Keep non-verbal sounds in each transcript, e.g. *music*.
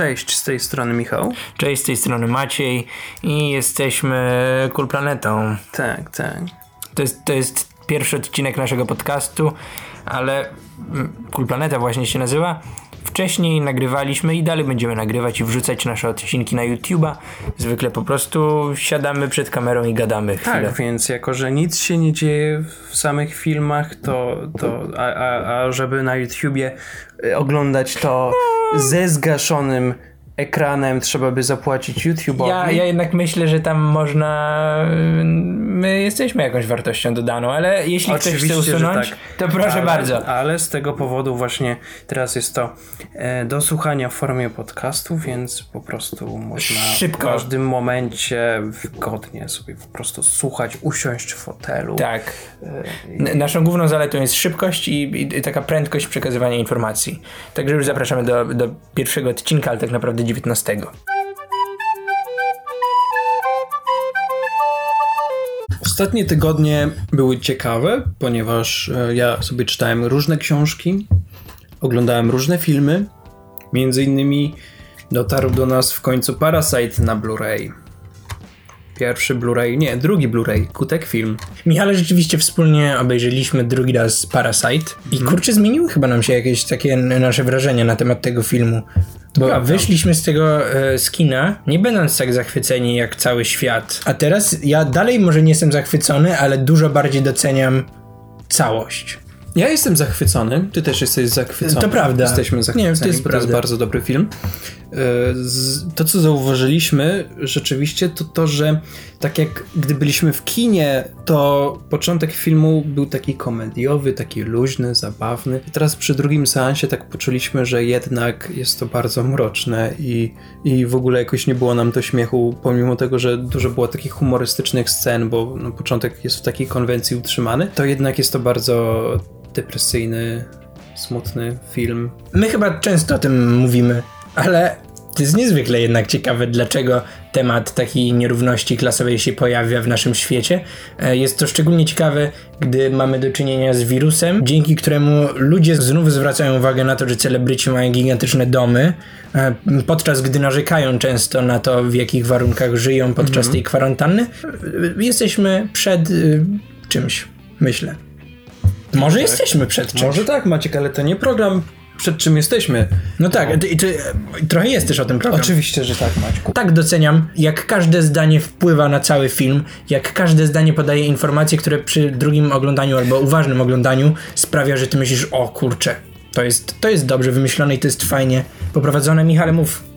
Cześć, z tej strony Michał. Cześć, z tej strony Maciej i jesteśmy Cool Planetą. Tak, tak. To jest, to jest pierwszy odcinek naszego podcastu, ale mm, Cool Planeta właśnie się nazywa. Wcześniej nagrywaliśmy i dalej będziemy nagrywać i wrzucać nasze odcinki na YouTube'a. Zwykle po prostu siadamy przed kamerą i gadamy chwilę. Tak, więc jako, że nic się nie dzieje w samych filmach, to, to a, a, a żeby na YouTubie y, oglądać to ze zgaszonym ekranem trzeba by zapłacić YouTube'owi. Ja, ja jednak myślę, że tam można. My jesteśmy jakąś wartością dodaną, ale jeśli ktoś chce usunąć, tak. to proszę ale, bardzo. Ale z tego powodu właśnie teraz jest to e, do słuchania w formie podcastu, więc po prostu można Szybko. w każdym momencie wygodnie sobie po prostu słuchać, usiąść w fotelu. Tak. E, Naszą główną zaletą jest szybkość i, i, taka prędkość przekazywania informacji. Także już zapraszamy do, do pierwszego odcinka, ale tak naprawdę 19. Ostatnie tygodnie były ciekawe, ponieważ e, ja sobie czytałem różne książki, oglądałem różne filmy. Między innymi dotarł do nas w końcu Parasite na Blu-ray. Pierwszy Blu-ray, nie, drugi Blu-ray, Kutek Film. Michale, rzeczywiście wspólnie obejrzeliśmy drugi raz Parasite i hmm. kurczę, zmieniły chyba nam się jakieś takie nasze wrażenia na temat tego filmu. Bo Prawda. wyszliśmy z tego e, z kina, nie będąc tak zachwyceni jak cały świat. A teraz ja dalej może nie jestem zachwycony, ale dużo bardziej doceniam całość. Ja jestem zachwycony, ty też jesteś zachwycony. To prawda. Jesteśmy zachwyceni, nie, to jest, to jest bardzo dobry film. E, to, co zauważyliśmy rzeczywiście, to to, że tak jak gdy byliśmy w kinie, to początek filmu był taki komediowy, taki luźny, zabawny. I teraz przy drugim seansie tak poczuliśmy, że jednak jest to bardzo mroczne i, i w ogóle jakoś nie było nam to śmiechu, pomimo tego, że dużo było takich humorystycznych scen, bo no, początek jest w takiej konwencji utrzymany, to jednak jest to bardzo depresyjny, smutny film. My chyba często o tym mówimy, ale to jest niezwykle jednak ciekawe, dlaczego temat takiej nierówności klasowej się pojawia w naszym świecie. E, jest to szczególnie ciekawe, gdy mamy do czynienia z wirusem, dzięki któremu ludzie znów zwracają uwagę na to, że celebryci mają gigantyczne domy, e, podczas gdy narzekają często na to, w jakich warunkach żyją podczas mhm. tej kwarantanny. E, jesteśmy przed czymś, myślę. Może tak. jesteśmy przed czymś. Może tak, Maciek, ale to nie program przed czym jesteśmy. No tak, ty, ty, trochę jest też o tym program. Oczywiście, że tak, Maćku. Tak doceniam, jak każde zdanie wpływa na cały film, jak każde zdanie podaje informacje, które przy drugim oglądaniu albo uważnym oglądaniu sprawia, że ty myślisz, o kurczę, to jest, to jest dobrze wymyślone i to jest fajnie poprowadzone. Michale, mów.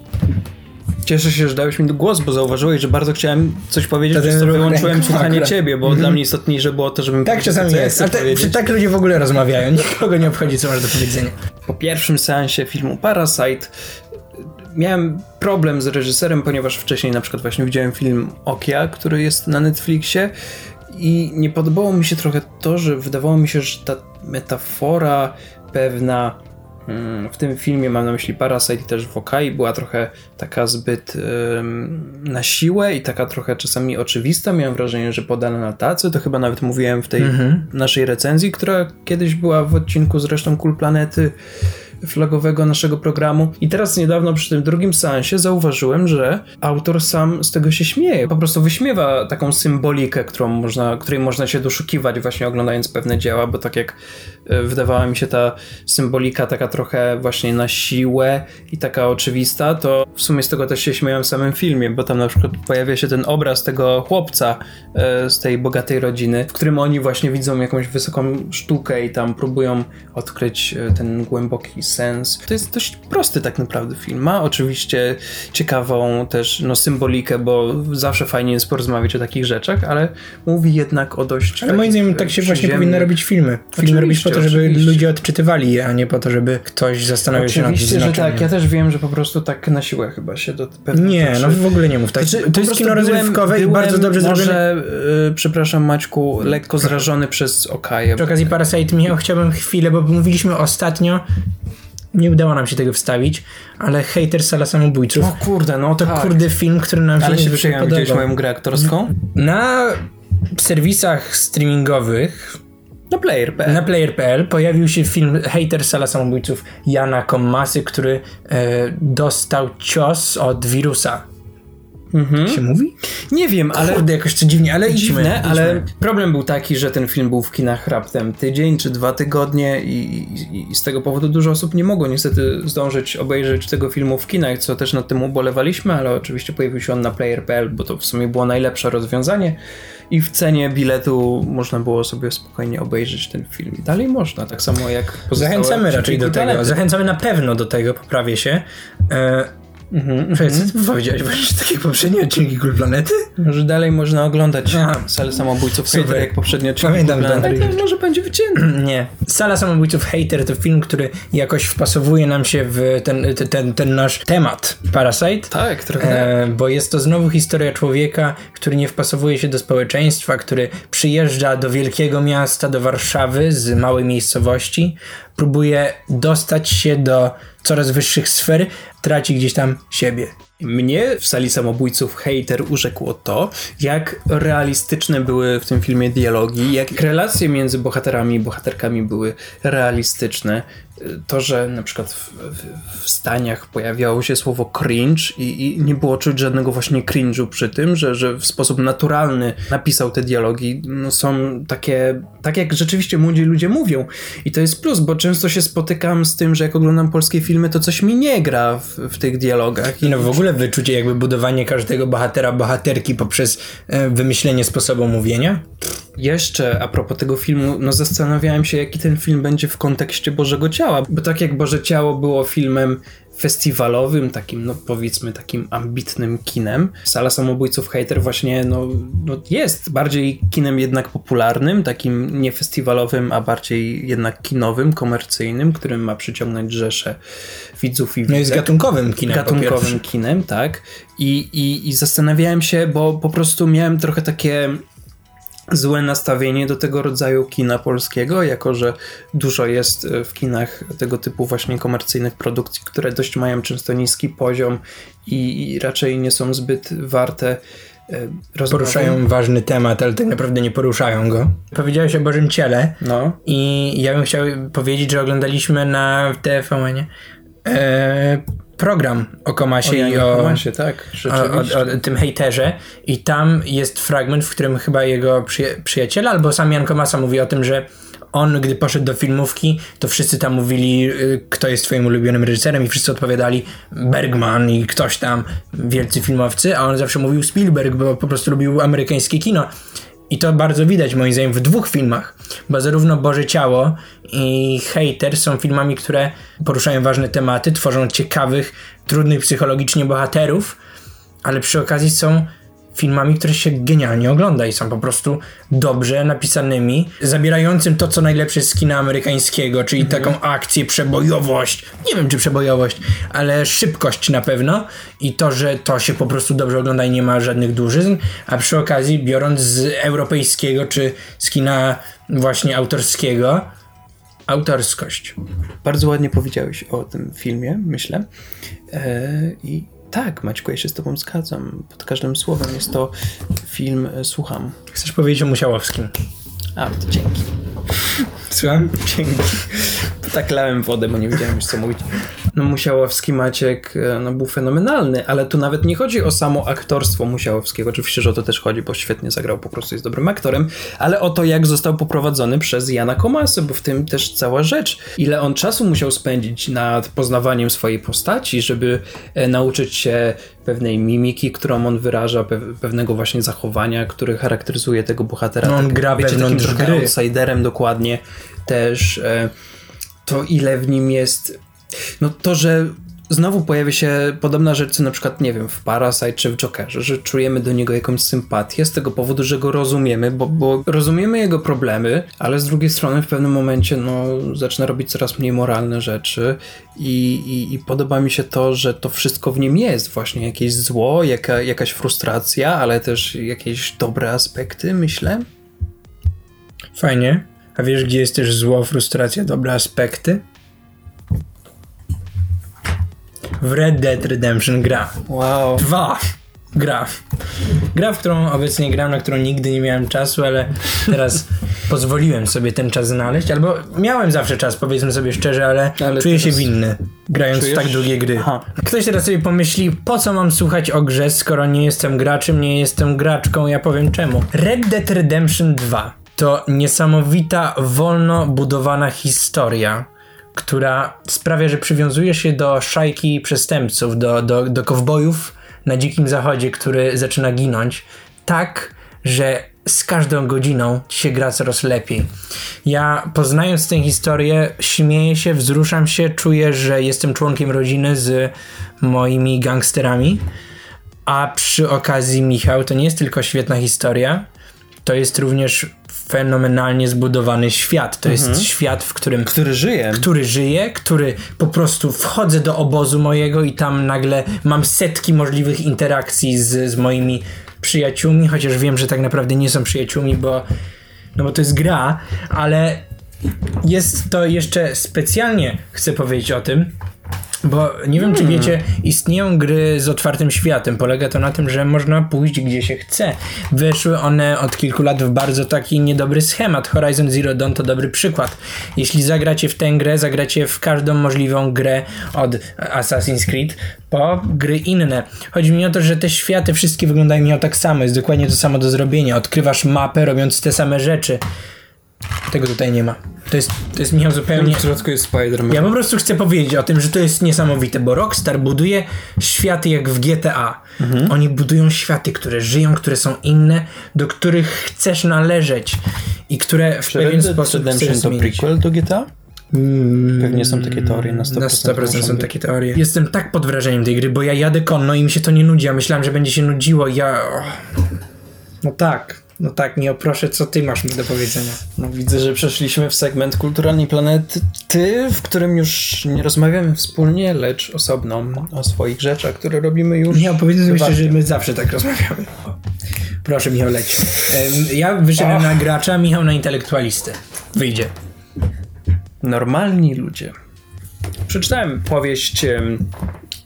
Cieszę się, że dałeś mi głos, bo zauważyłeś, że bardzo chciałem coś powiedzieć, że wyłączyłem słuchanie akurat. ciebie, bo mm -hmm. dla mnie istotniejsze było to, żebym Tak czasami jest, ale te, tak ludzie w ogóle rozmawiają, nikogo nie obchodzi, co masz do powiedzenia. Po pierwszym seansie filmu Parasite miałem problem z reżyserem, ponieważ wcześniej na przykład właśnie widziałem film Okia, który jest na Netflixie i nie podobało mi się trochę to, że wydawało mi się, że ta metafora pewna w tym filmie mam na myśli Parasite i też Wokai była trochę taka zbyt na siłę i taka trochę czasami oczywista. Miałem wrażenie, że podana na tacy. To chyba nawet mówiłem w tej mhm. naszej recenzji, która kiedyś była w odcinku z resztą Kul Planety flagowego naszego programu. I teraz niedawno przy tym drugim seansie zauważyłem, że autor sam z tego się śmieje. Po prostu wyśmiewa taką symbolikę, którą można, której można się doszukiwać właśnie oglądając pewne dzieła, bo tak jak e, wydawała mi się ta symbolika taka trochę właśnie na siłę i taka oczywista, to w sumie z tego też się śmieją w samym filmie, bo tam na przykład pojawia się ten obraz tego chłopca e, z tej bogatej rodziny, w którym oni właśnie widzą jakąś wysoką sztukę i tam próbują odkryć e, ten głęboki sens. To jest dość prosty tak naprawdę film. Ma oczywiście ciekawą też no, symbolikę, bo zawsze fajnie jest porozmawiać o takich rzeczach, ale mówi jednak o dość... Ale moim zdaniem tak się właśnie powinny robić filmy. Filmy robić po to, żeby oczywiście. ludzie odczytywali je, a nie po to, żeby ktoś zastanawiał się nad Oczywiście, że tak. Ja też wiem, że po prostu tak na siłę chyba się do pewnych Nie, no w ogóle nie mów tak. Znaczy, to jest kino rozrywkowe i bardzo dobrze może, zrobione. Yy, przepraszam Maćku, lekko zrażony przez Okaję. Przy okazji Parasite Michał chciałbym chwilę, bo mówiliśmy ostatnio nie udało nam się tego wstawić, ale Hater Sala Samobójców. O kurde, no to tak. kurde film, który nam się ale nie się podobał. moją grę aktorską? Na serwisach streamingowych Na player.pl. Na player.pl pojawił się film Hater Sala Samobójców Jana Komasy, który e, dostał cios od wirusa. Mhm. Się mówi? Nie wiem, ale. Kurde, jakoś to dziwnie, ale Dziwne, idźmy, idźmy. ale problem był taki, że ten film był w kinach raptem tydzień czy dwa tygodnie i, i, i z tego powodu dużo osób nie mogło niestety zdążyć obejrzeć tego filmu w kinach, co też nad tym ubolewaliśmy, ale oczywiście pojawił się on na player.pl, bo to w sumie było najlepsze rozwiązanie i w cenie biletu można było sobie spokojnie obejrzeć ten film. Dalej można, tak samo jak Zachęcamy raczej do tego. Planety. Zachęcamy na pewno do tego, poprawię się. E Mhm, co ty powiedziałeś *laughs* właśnie takie poprzednie odcinki Kul Planety? Może dalej można oglądać Aha. Salę Samobójców Super. Hater, jak poprzednie odcinki Pamiętam Kul Planety. Tak, może będzie wycięty. *clears throat* Nie. Sala Samobójców Hater to film, który jakoś wpasowuje nam się w ten, ten, ten nasz temat Parasite. Tak, trochę. E, bo jest to znowu historia człowieka, który nie wpasowuje się do społeczeństwa, który przyjeżdża do wielkiego miasta, do Warszawy z małej miejscowości, próbuje dostać się do coraz wyższych sfer, traci gdzieś tam siebie. Mnie w sali samobójców hater urzekło to, jak realistyczne były w tym filmie dialogi, jak relacje między bohaterami i bohaterkami były realistyczne. To, że na przykład w, w, w staniach pojawiało się słowo cringe i, i, nie było czuć żadnego właśnie cringe'u przy tym, że, że w sposób naturalny napisał te dialogi, no są takie, tak jak rzeczywiście młodzi ludzie mówią. I to jest plus, bo często się spotykam z tym, że jak oglądam polskie filmy, to coś mi nie gra w, w tych dialogach. I no w ogóle wyczucie jakby budowanie każdego bohatera, bohaterki poprzez e, wymyślenie sposobu mówienia? Jeszcze a propos tego filmu, no zastanawiałem się, jaki ten film będzie w kontekście Bożego Ciała, bo tak jak Boże Ciało było filmem festiwalowym, takim, no powiedzmy, takim ambitnym kinem. Sala Samobójców Hater właśnie, no, no jest bardziej kinem jednak popularnym, takim nie festiwalowym, a bardziej jednak kinowym, komercyjnym, którym ma przyciągnąć rzesze widzów i widzek. No jest gatunkowym kinem. Gatunkowym kinem, tak. I, i, I zastanawiałem się, bo po prostu miałem trochę takie złe nastawienie do tego rodzaju kina polskiego, jako że dużo jest e, w kinach tego typu właśnie komercyjnych produkcji, które dość mają często niski poziom i, i raczej nie są zbyt warte e, Rozmowy. Poruszają ważny temat, ale tak naprawdę nie poruszają go. Powiedziałeś o Bożym Ciele no. i ja bym chciał powiedzieć, że oglądaliśmy na TVN e, program o Komasie o i o, Komasie, tak, o, o, tym hejterze i tam jest fragment, w którym chyba jego przyja przyjaciel albo sam Jan Komasa mówi o tym, że on, gdy poszedł do filmówki, to wszyscy tam mówili, y, kto jest twoim ulubionym reżyserem i wszyscy odpowiadali Bergman i ktoś tam, wielcy filmowcy, a on zawsze mówił Spielberg, bo po prostu lubił amerykańskie kino. I to bardzo widać moim zdaniem w dwóch filmach, bo zarówno Boże Ciało i Hater są filmami, które poruszają ważne tematy, tworzą ciekawych, trudnych psychologicznie bohaterów, ale przy okazji są filmami, które się genialnie ogląda i są po prostu dobrze napisanymi, zabierającym to, co najlepsze z kina amerykańskiego, czyli mhm. taką akcję, przebojowość, nie wiem czy przebojowość, ale szybkość na pewno i to, że to się po prostu dobrze ogląda i nie ma żadnych dużyzn, a przy okazji biorąc z europejskiego czy z kina właśnie autorskiego, autorskość. Bardzo ładnie powiedziałeś o tym filmie, myślę. Eee, I tak, Maćku, ja się z tobą zgadzam. Pod każdym słowem jest to film e, Słucham. Chcesz powiedzieć o Musiałowskim? A, to dzięki. Słucham? Dzięki. Tak lałem wodę, bo nie wiedziałem już co mówić. No Musiałowski Maciek e, no, był fenomenalny, ale tu nawet nie chodzi o samo aktorstwo Musiałowskiego. Oczywiście, że o to też chodzi, bo świetnie zagrał, po prostu jest dobrym aktorem, ale o to, jak został poprowadzony przez Jana Komasę, bo w tym też cała rzecz. Ile on czasu musiał spędzić nad poznawaniem swojej postaci, żeby e, nauczyć się pewnej mimiki, którą on wyraża, pewnego właśnie zachowania, który charakteryzuje tego bohatera. No on tak, gra wiecie, takim trochę outsiderem dokładnie też. E, to ile w nim jest no to, że znowu pojawia się podobna rzecz, co na przykład, nie wiem, w Parasite czy w Jokerze, że czujemy do niego jakąś sympatię z tego powodu, że go rozumiemy, bo, bo rozumiemy jego problemy, ale z drugiej strony w pewnym momencie, no, zaczyna robić coraz mniej moralne rzeczy i, i, i podoba mi się to, że to wszystko w nim jest, właśnie jakieś zło, jaka, jakaś frustracja, ale też jakieś dobre aspekty, myślę. Fajnie. A wiesz, gdzie jest też zło, frustracja, dobre aspekty? W Red Dead Redemption gra. Wow. Dwa. Gra. Gra, w którą obecnie gram, na którą nigdy nie miałem czasu, ale teraz *laughs* pozwoliłem sobie ten czas znaleźć, albo miałem zawsze czas, powiedzmy sobie szczerze, ale, Ale czuję się winny, grając czujesz? w tak długie gry. Aha. Ktoś teraz sobie pomyśli, po co mam słuchać o grze, skoro nie jestem graczem, nie jestem graczką, ja powiem czemu. Red Dead Redemption 2 to niesamowita, wolno budowana historia, która sprawia, że przywiązujesz się do szajki przestępców, do, do, do kowbojów na dzikim zachodzie, który zaczyna ginąć, tak, że z każdą godziną się gra coraz lepiej. Ja poznając tę historię, śmieję się, wzruszam się, czuję, że jestem członkiem rodziny z moimi gangsterami. A przy okazji, Michał, to nie jest tylko świetna historia, to jest również fenomenalnie zbudowany świat. To jest świat, w którym Który żyje. który żyje, który po prostu wchodzę do obozu mojego i tam nagle mam setki możliwych interakcji z, z moimi przyjaciółmi, chociaż wiem, że tak naprawdę nie są przyjaciółmi, bo, no bo to jest gra, ale jest to jeszcze specjalnie chcę powiedzieć o tym, bo nie wiem, czy wiecie, istnieją gry z otwartym światem. Polega to na tym, że można pójść gdzie się chce. Weszły one od kilku lat w bardzo taki niedobry schemat. Horizon Zero Dawn to dobry przykład. Jeśli zagracie w tę grę, zagracie w każdą możliwą grę od Assassin's Creed po gry inne. Chodzi mi o to, że te światy wszystkie wyglądają tak samo. Jest dokładnie to samo do zrobienia. Odkrywasz mapę, robiąc te same rzeczy. Tego tutaj nie ma. To jest, to jest Michał zupełnie... W środku jest Spider-Man. Ja po prostu chcę powiedzieć o tym, że to jest niesamowite, bo Rockstar buduje światy jak w GTA. Oni budują światy, które żyją, które są inne, do których chcesz należeć i które w Czy pewien Red sposób Redemption chcesz to zmienić. prequel do GTA? Pewnie są takie teorie na 100%. Na 100% muszą są takie teorie. Jestem tak pod wrażeniem tej gry, bo ja jadę konno i mi się to nie nudzi. Ja myślałem, że będzie się nudziło. Ja. No tak, no tak, nie proszę, co ty masz mi do powiedzenia. No, widzę, że przeszliśmy w segment kulturalnej planety, w którym już nie rozmawiamy wspólnie, lecz osobno o swoich rzeczach, które robimy już. Nie, opowiedzmy szczerze, że my zawsze tak rozmawiamy. Proszę, Michał, leć. Ja wyszedłem na gracza, Michał na intelektualistę. Wyjdzie. Normalni ludzie. Przeczytałem powieść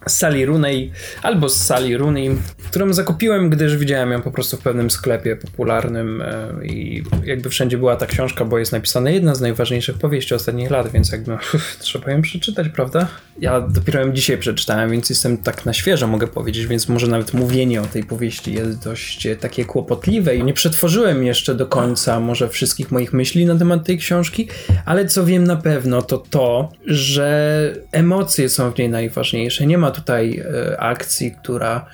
Sally Rooney albo z Sally Rooney, którą zakupiłem, gdyż widziałem ją po prostu w pewnym sklepie popularnym e, i jakby wszędzie była ta książka, bo jest napisana jedna z najważniejszych powieści ostatnich lat, więc jakby trzeba ją przeczytać, prawda? Ja dopiero ją dzisiaj przeczytałem, więc jestem tak na świeżo, mogę powiedzieć, więc może nawet mówienie o tej powieści jest dość e, takie kłopotliwe i nie przetworzyłem jeszcze do końca może wszystkich moich myśli na temat tej książki, ale co wiem na pewno to to, że emocje są w niej najważniejsze. Nie ma tutaj e, akcji, która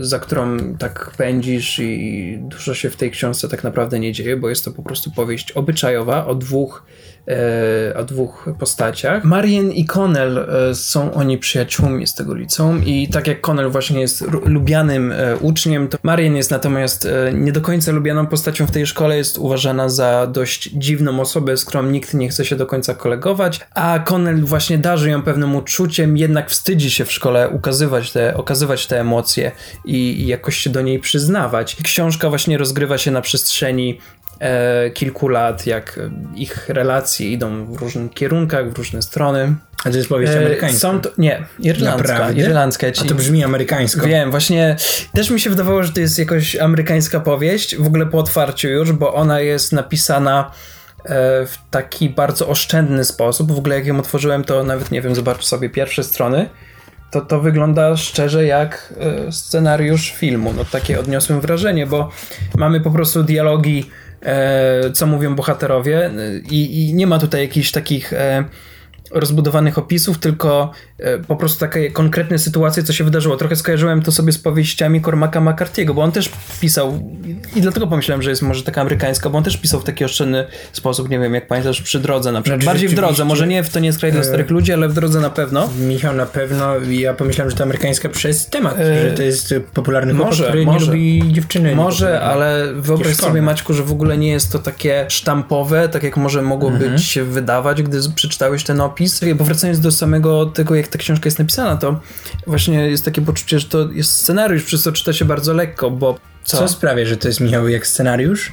za którą tak pędzisz i dużo się w tej książce tak naprawdę nie dzieje, bo jest to po prostu powieść obyczajowa o dwóch e, o dwóch postaciach. Marian i Connell e, są oni przyjaciółmi z tego liceum i tak jak Connell właśnie jest lubianym e, uczniem, to Marian jest natomiast e, nie do końca lubianą postacią w tej szkole, jest uważana za dość dziwną osobę, z którą nikt nie chce się do końca kolegować, a Connell właśnie darzy ją pewnym uczuciem, jednak wstydzi się w szkole ukazywać te, okazywać te emocje i, i jakoś się do niej przyznawać. Książka właśnie rozgrywa się na przestrzeni e, kilku lat, jak ich relacje idą w różnych kierunkach, w różne strony. A to jest powieść E, amerykańska. Są to, nie, irlandzka. Naprawdę? Irlandzka. Ja ci, A to brzmi amerykańsko. Wiem, właśnie też mi się wydawało, że to jest jakoś amerykańska powieść, w ogóle po otwarciu już, bo ona jest napisana e, w taki bardzo oszczędny sposób. W ogóle jak ją otworzyłem, to nawet nie wiem, zobacz sobie pierwsze strony. To to wygląda szczerze jak e, scenariusz filmu. No takie odniosłem wrażenie, bo mamy po prostu dialogi, e, co mówią bohaterowie e, i, i nie ma tutaj jakichś takich rozbudowanych opisów, tylko e, po prostu takie konkretne sytuacje, co się wydarzyło. Trochę skojarzyłem to sobie z powieściami Cormaca McCarthy'ego, bo on też pisał i dlatego pomyślałem, że jest może taka amerykańska, bo on też pisał w taki oszczędny sposób, nie wiem, jak pamiętasz, przy drodze na przykład. Znaczy, Bardziej w drodze, może nie w To nie jest kraj dla starych ludzi, ale w drodze na pewno. Michał na pewno, ja pomyślałem, że to amerykańska przez temat, E, że to jest popularny chłopak, może, który może. nie lubi dziewczyny. Może, ale wyobraź sobie, Maćku, że w ogóle nie jest to takie sztampowe, tak jak może mogłoby Mhm. ci się wydawać, gdy przeczytałeś ten opis. Bo wracając do samego tego, jak ta książka jest napisana, to właśnie jest takie poczucie, że to jest scenariusz, przez co czyta się bardzo lekko, bo co? Co sprawia, że to jest Michał jak scenariusz?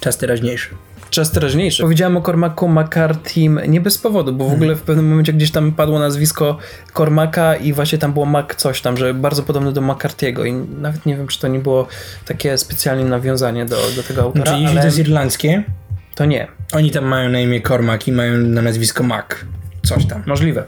Czas teraźniejszy. czas teraźniejszy. Powiedziałem o Cormacu McCarthy'm nie bez powodu, bo w ogóle w pewnym momencie gdzieś tam padło nazwisko Cormaca i właśnie tam było Mac coś tam, że bardzo podobne do McCarthy'ego i nawet nie wiem, czy to nie było takie specjalnie nawiązanie do, do tego autora, Czyli ale to jest irlandzkie, to nie. oni tam mają na imię Cormac i mają na nazwisko Mac. Coś tam. Możliwe.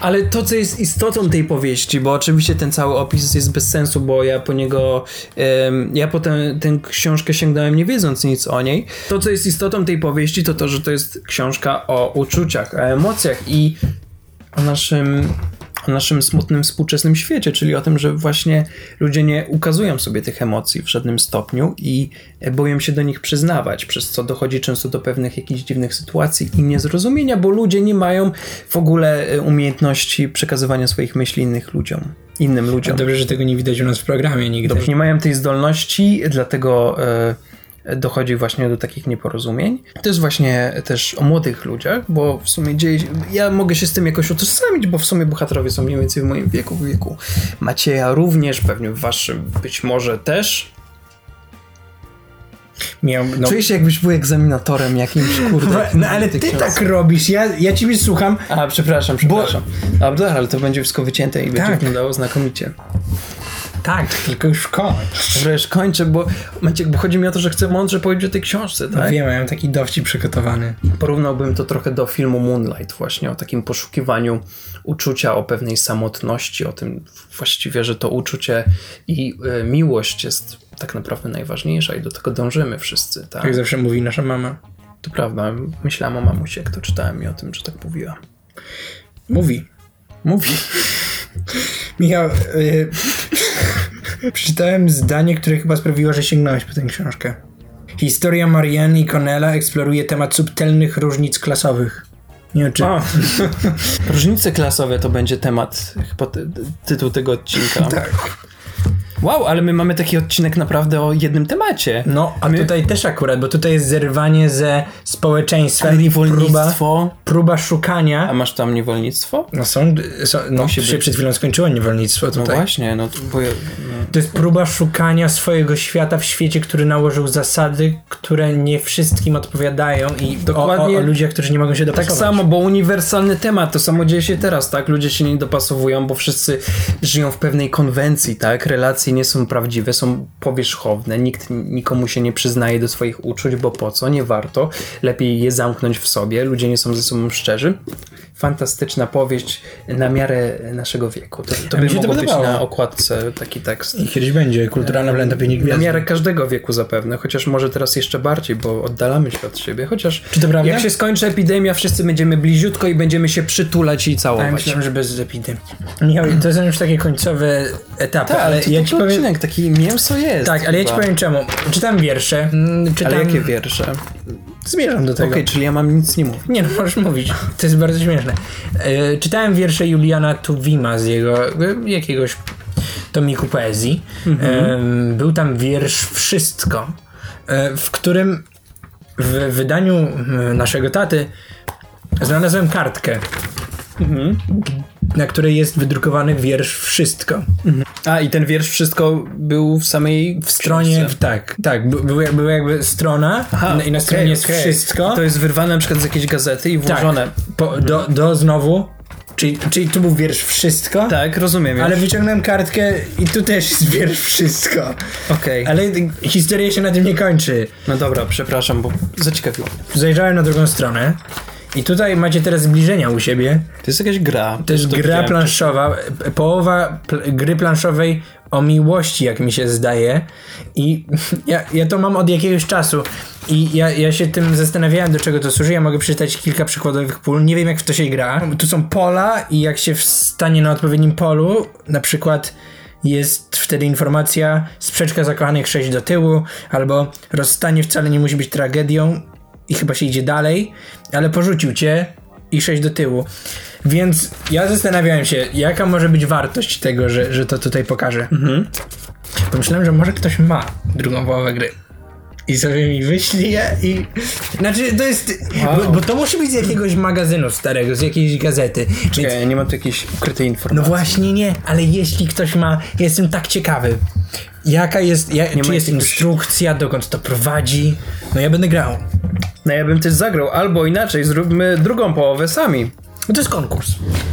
Ale to, co jest istotą tej powieści, bo oczywiście ten cały opis jest bez sensu, bo ja po niego, em, ja potem tę książkę sięgnąłem nie wiedząc nic o niej. To, co jest istotą tej powieści, to to, że to jest książka o uczuciach, o emocjach i o naszym, o naszym smutnym współczesnym świecie, czyli o tym, że właśnie ludzie nie ukazują sobie tych emocji w żadnym stopniu i boją się do nich przyznawać, przez co dochodzi często do pewnych jakichś dziwnych sytuacji i niezrozumienia, bo ludzie nie mają w ogóle e, umiejętności przekazywania swoich myśli innych ludziom, innym ludziom. Dobrze, że tego nie widać u nas w programie nigdy. Nie mają tej zdolności, dlatego e, dochodzi właśnie do takich nieporozumień. To jest właśnie też o młodych ludziach, bo w sumie dzieje się, ja mogę się z tym jakoś utożsamić, bo w sumie bohaterowie są mniej więcej w moim wieku, w wieku Macieja również, pewnie w waszym być może też. Miał, no, Czuję się jakbyś był egzaminatorem jakimś, kurde. *laughs* no ale ty tak robisz, ja, ja ciebie słucham. A, przepraszam, przepraszam. Dobra, ale to będzie wszystko wycięte i będzie Tak. wyglądało znakomicie. Tak, tylko już kończ. Dobra, już kończę, bo, Maciek, bo chodzi mi o to, że chcę mądrze powiedzieć o tej książce, tak? Wiem, ja mam taki dowcip przygotowany. Porównałbym to trochę do filmu Moonlight, właśnie o takim poszukiwaniu uczucia, o pewnej samotności, o tym właściwie, że to uczucie i y, miłość jest tak naprawdę najważniejsza i do tego dążymy wszyscy, tak? Jak zawsze mówi nasza mama. To prawda, myślałem o mamusie, jak to czytałem i o tym, że tak mówiła. Mówi. Mówi. *laughs* Michał, y, przeczytałem zdanie, które chyba sprawiło, że sięgnąłeś po tę książkę. Historia Marianne i Connella eksploruje temat subtelnych różnic klasowych. Nie wiem, czy... A, *laughs* różnice klasowe to będzie temat, chyba ty, tytuł tego odcinka. *laughs* Tak. Wow, ale my mamy taki odcinek naprawdę o jednym temacie. No, a My- tutaj też akurat, bo tutaj jest zerwanie ze społeczeństwem i próba, próba A szukania. masz tam niewolnictwo? No są, są no się być. przed chwilą skończyło niewolnictwo No tutaj. właśnie, no bo ja, no. To jest próba szukania swojego świata w świecie, który nałożył zasady, które nie wszystkim odpowiadają i Dokładnie. o, o, o ludziach, którzy nie mogą się Tak dopasować. samo, bo uniwersalny temat, to samo dzieje się teraz, tak? Ludzie się nie dopasowują, bo wszyscy żyją w pewnej konwencji, tak? Relacje nie są prawdziwe, są powierzchowne, nikt nikomu się nie przyznaje do swoich uczuć, bo po co? Nie warto. Lepiej je zamknąć w sobie, ludzie nie są ze sobą szczerzy. Fantastyczna powieść na miarę naszego wieku. To, to by to mogło być na okładce taki tekst. I kiedyś będzie kulturalna pięć Na gwiazd. miarę każdego wieku zapewne, chociaż może teraz jeszcze bardziej, bo oddalamy się od siebie. Chociaż Czy to prawda? jak się skończy epidemia, wszyscy będziemy bliziutko i będziemy się przytulać i Ja całować. myślałem, że bez epidemii. Michał, to są już takie końcowe etapy, Tak, ale ale to, ja to ci powiem... odcinek, taki mięso jest. Tak, ale ja ci chyba. powiem czemu. Czytam wiersze, czytam... Ale jakie wiersze? Zmierzam do tego. Okej, czyli ja mam nic nie mówić. Nie no, *laughs* możesz mówić. To jest bardzo śmieszne. E, czytałem wiersze Juliana Tuwima z jego e, jakiegoś tomiku poezji. E, był tam wiersz Wszystko, e, w którym w wydaniu e, naszego taty znalazłem kartkę, na której jest wydrukowany wiersz Wszystko. A, i ten wiersz wszystko był w samej w stronie, w, tak, tak, by- była jakby, była jakby strona i na stronie jest Wszystko. To jest wyrwane na przykład z jakiejś gazety i tak, włożone. po, do, do znowu, czyli, czyli tu był wiersz Wszystko. Tak, rozumiem już. Ale wyciągnąłem kartkę i tu też jest wiersz wszystko. Okej. Ale historia się na tym nie kończy. No dobra, przepraszam, bo zaciekawiło. Zajrzałem na drugą stronę i tutaj macie teraz zbliżenia u siebie. To jest jakaś gra. To jest gra planszowa, połowa pl- gry planszowej o miłości, jak mi się zdaje. I *laughs* ja, ja to mam od jakiegoś czasu. I ja, ja się tym zastanawiałem, do czego to służy. Ja mogę przeczytać kilka przykładowych pól. Nie wiem, jak w to się gra. Tu są pola i jak się wstanie na odpowiednim polu, na przykład jest wtedy informacja sprzeczka zakochanych 6 do tyłu, albo rozstanie wcale nie musi być tragedią i chyba się idzie dalej, ale porzucił cię i 6 do tyłu. Więc ja zastanawiałem się, jaka może być wartość tego, że, że to tutaj pokażę. Pomyślałem, że może ktoś ma drugą połowę gry. I sobie mi wyśli je i... Znaczy, to jest... Wow. Bo, bo to musi być z jakiegoś magazynu starego, z jakiejś gazety. Więc Czekaj, ja nie mam tu jakiejś ukrytej no informacji. właśnie nie, ale jeśli ktoś ma, jestem tak ciekawy, jaka jest, ja, czy jest jakiegoś- instrukcja, dokąd to prowadzi, no ja będę grał. No ja bym też zagrał, albo inaczej, zróbmy drugą połowę sami. No to jest konkurs.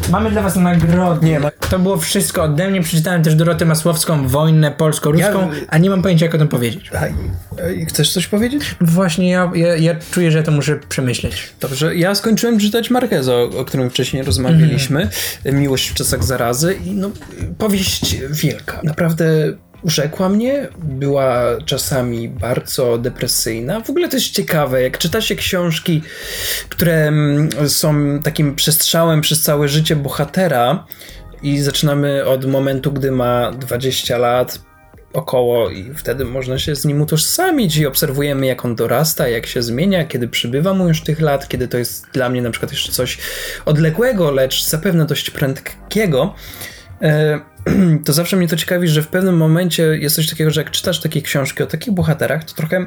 Mamy dla was nagrody. Nie ma- To było wszystko ode mnie. Przeczytałem też Dorotę Masłowską, Wojnę polsko-ruską, Ja- a nie mam pojęcia jak o tym powiedzieć. Ej, chcesz coś powiedzieć? Właśnie ja, ja, ja czuję, że to muszę przemyśleć. Dobrze, ja skończyłem czytać Marqueza, o, o którym wcześniej rozmawialiśmy. Miłość w czasach zarazy i no, powieść wielka. Naprawdę urzekła mnie, była czasami bardzo depresyjna. W ogóle to jest ciekawe, jak czyta się książki, które mm, są takim przestrzałem przez całe życie bohatera i zaczynamy od momentu, gdy ma 20 lat, około i wtedy można się z nim utożsamić i obserwujemy jak on dorasta, jak się zmienia, kiedy przybywa mu już tych lat, kiedy to jest dla mnie na przykład jeszcze coś odległego, lecz zapewne dość prędkiego. E, *clears throat* To zawsze mnie to ciekawi, że w pewnym momencie jest coś takiego, że jak czytasz takie książki o takich bohaterach, to trochę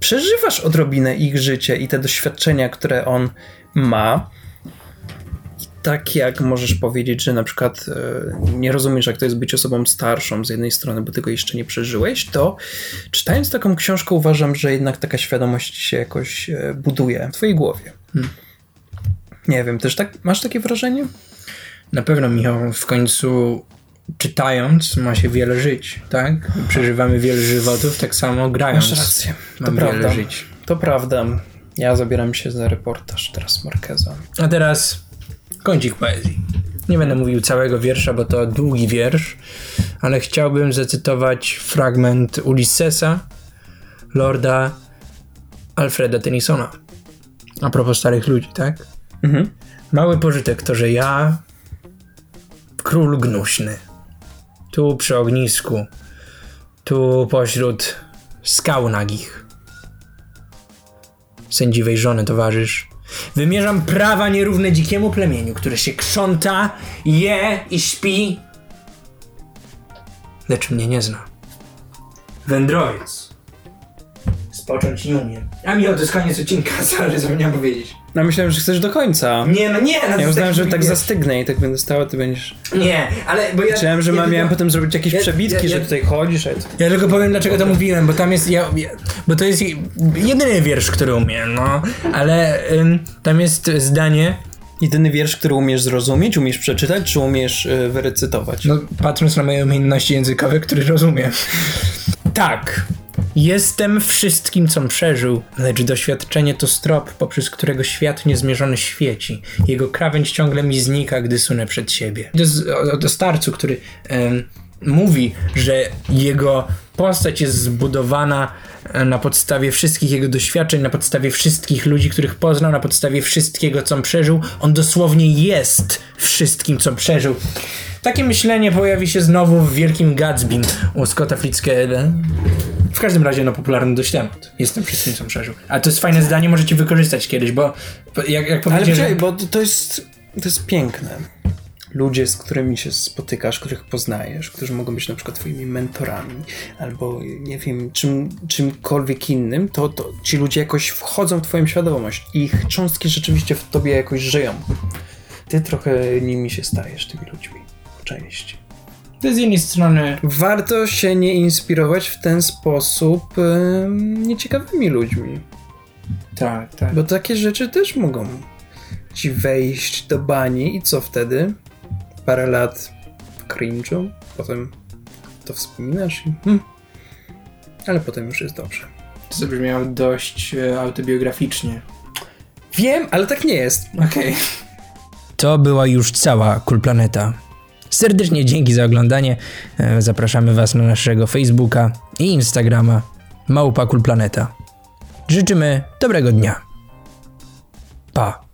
przeżywasz odrobinę ich życie i te doświadczenia, które on ma. I tak jak możesz powiedzieć, że na przykład e, nie rozumiesz, jak to jest być osobą starszą z jednej strony, bo tego jeszcze nie przeżyłeś, to czytając taką książkę uważam, że jednak taka świadomość się jakoś e, buduje w twojej głowie. Nie wiem, też tak, masz takie wrażenie? Na pewno, Michał, w końcu czytając ma się wiele żyć, tak? Przeżywamy wiele żywotów, tak samo grając. Masz rację, to Mam prawda. wiele żyć. To prawda. Ja zabieram się za reportaż teraz Marqueza. A teraz kącik poezji. Nie będę mówił całego wiersza, bo to długi wiersz, ale chciałbym zacytować fragment Ulyssesa, Lorda Alfreda Tennysona. A propos starych ludzi, tak? Mhm. Mały pożytek to, że ja, król gnuśny, tu przy ognisku, tu pośród skał nagich, sędziwej żony towarzysz, wymierzam prawa nierówne dzikiemu plemieniu, które się krząta, je i śpi, lecz mnie nie zna. Wędrowiec. Spocząć nie umiem. A to jest koniec odcinka, sorry, *laughs* zapomniałem powiedzieć. No myślałem, że chcesz do końca. Nie, no nie, no Ja uznałem, że tak wiesz. zastygnę i tak będę stała, ty będziesz... Nie, ale bo ja... Myślałem, że ja ma, tylko- miałem potem zrobić jakieś Ja- przebitki, ja- że tutaj chodzisz, a... Ja tylko powiem, dlaczego to mówiłem, bo tam jest... Ja, bo to jest jedyny wiersz, który umiem, no. Ale ym, tam jest zdanie... Jedyny wiersz, który umiesz zrozumieć, umiesz przeczytać, czy umiesz y, wyrecytować? No, patrząc na moje umiejętności językowe, które rozumiem. Tak. Jestem wszystkim, com przeżył, lecz doświadczenie to strop, poprzez którego świat niezmierzony świeci. Jego krawędź ciągle mi znika, gdy sunę przed siebie. To jest o, o starcu, który em, mówi, że jego postać jest zbudowana e, na podstawie wszystkich jego doświadczeń, na podstawie wszystkich ludzi, których poznał, na podstawie wszystkiego, co przeżył. On dosłownie jest wszystkim, co przeżył. Takie myślenie pojawi się znowu w Wielkim Gatsbym u Scotta Fitzgeralda. W każdym razie, no, popularny dość temat. Jestem wszystkim, co przeżył. A to jest fajne zdanie, możecie wykorzystać kiedyś, bo jak, jak Ale poczekaj, bo to- to jest, to jest piękne. Ludzie, z którymi się spotykasz, których poznajesz, którzy mogą być na przykład twoimi mentorami, albo nie wiem, czym, czymkolwiek innym, to, to ci ludzie jakoś wchodzą w twoją świadomość. Ich cząstki rzeczywiście w tobie jakoś żyją. Ty trochę nimi się stajesz, tymi ludźmi. Części. To z jednej strony... Warto się nie inspirować w ten sposób em, nieciekawymi ludźmi. Tak, tak. Bo takie rzeczy też mogą ci wejść do bani i co wtedy? Parę lat cringe'u, potem to wspominasz i hmm. Ale potem już jest dobrze. To zabrzmiało dość e, autobiograficznie. Wiem, ale tak nie jest. Okej. *laughs* To była już cała Kulplaneta. Serdecznie dzięki za oglądanie. E, Zapraszamy Was na naszego Facebooka i Instagrama Małpa Kulplaneta. Życzymy dobrego dnia. Pa.